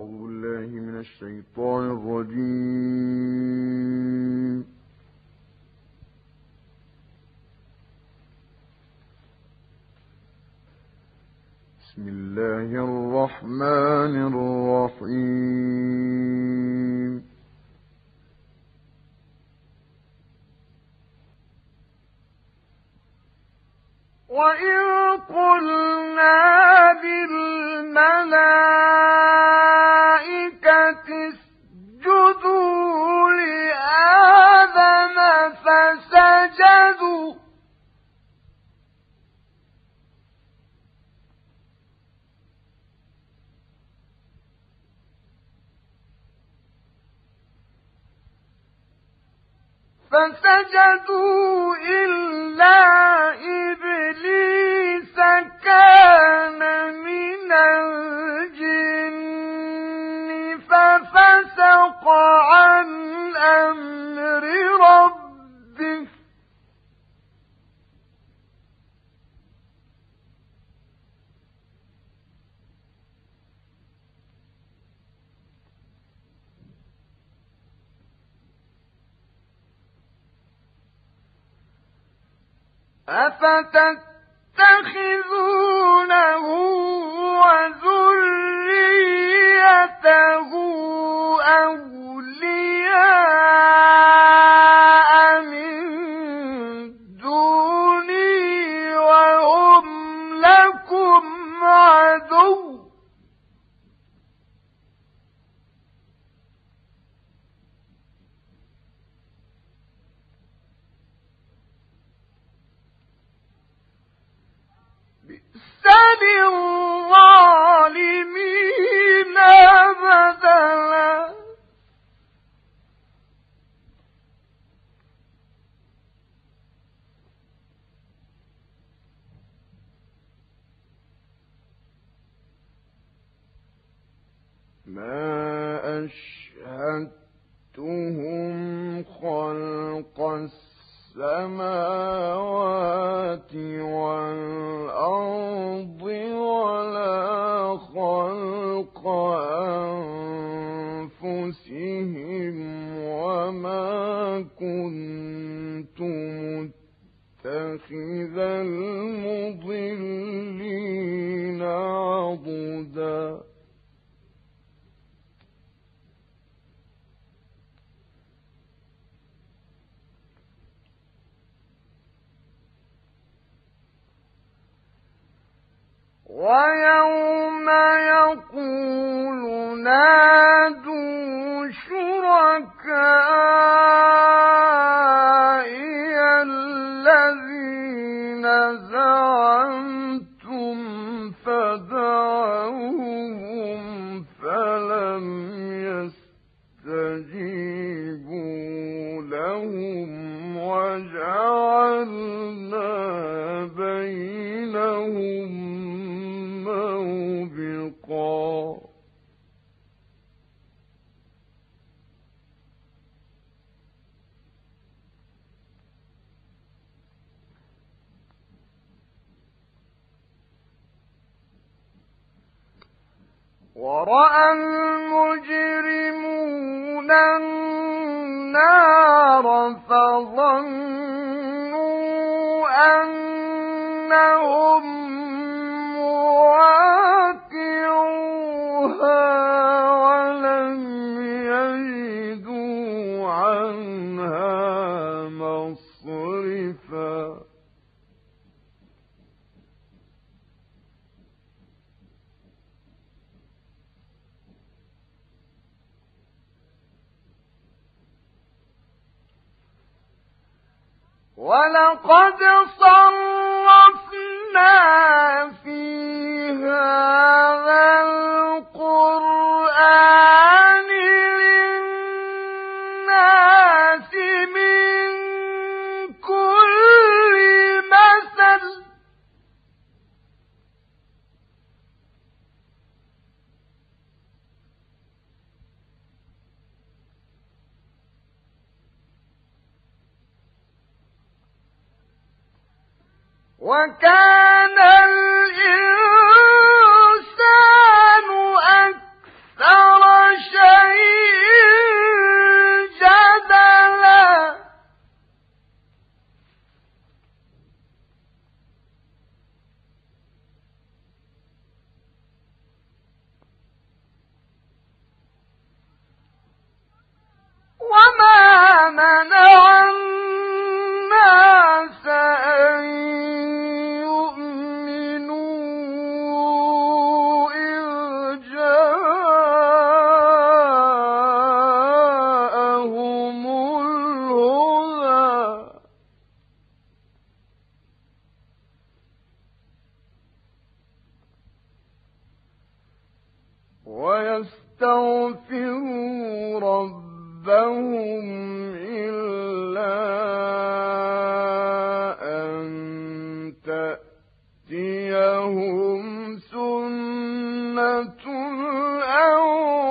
أعوذ بالله من الشيطان الرجيم. بسم الله الرحمن الرحيم. وإذ قلنا للملائكة فسجدوا إلا إبليس كان من الجن ففسق أفتتخذونه وذريته للظالمين بدلا ما أشهدتهم ويوم يقول نادوا شركائي الذين زعمتم ورأى المجرمون النار فظنوا ولقد صرفنا في هذا وكان الإنسان تأتيهم سنة الأولين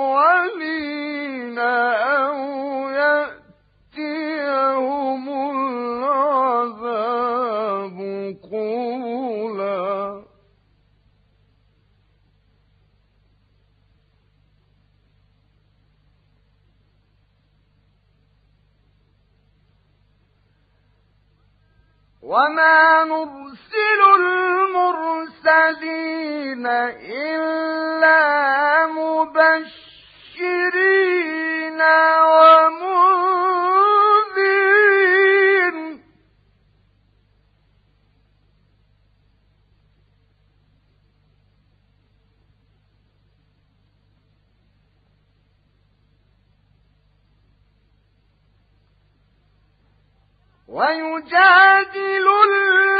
أو يأتيهم العذاب قولا. وما نرسل المرسلين إلا مبشرين ومنذرين. ويجادل الذين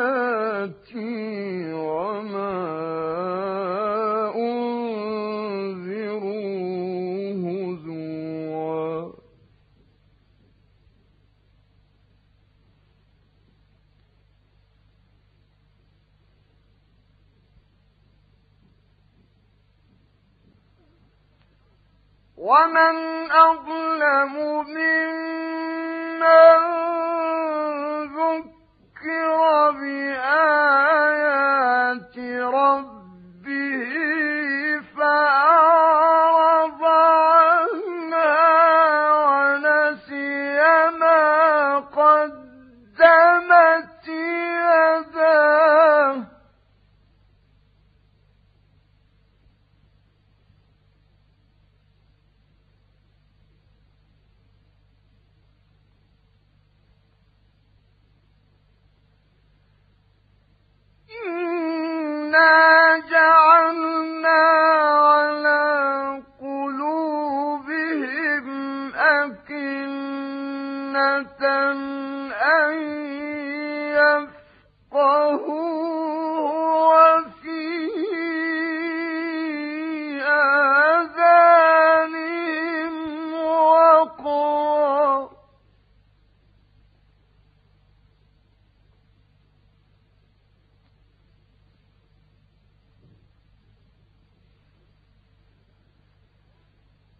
ومن أظلم ممن ذكر بآيات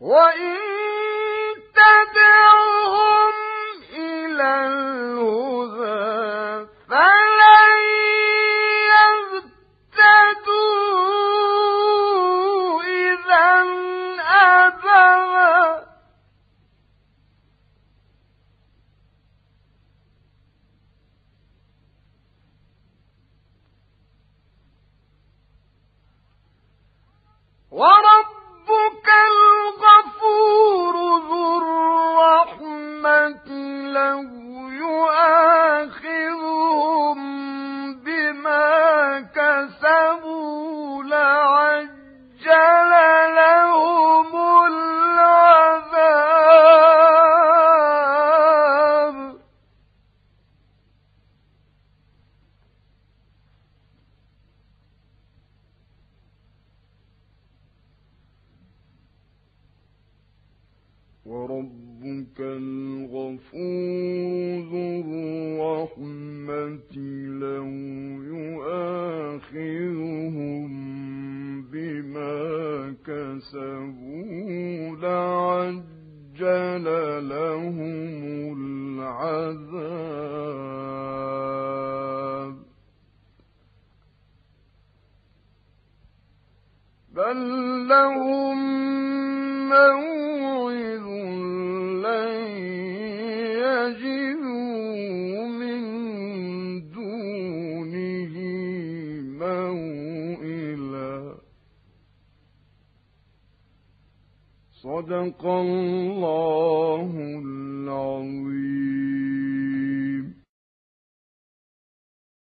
وإن وربك الغفور ذو الرحمة لو يؤاخذهم بما كسبوا لعجل لهم صدق الله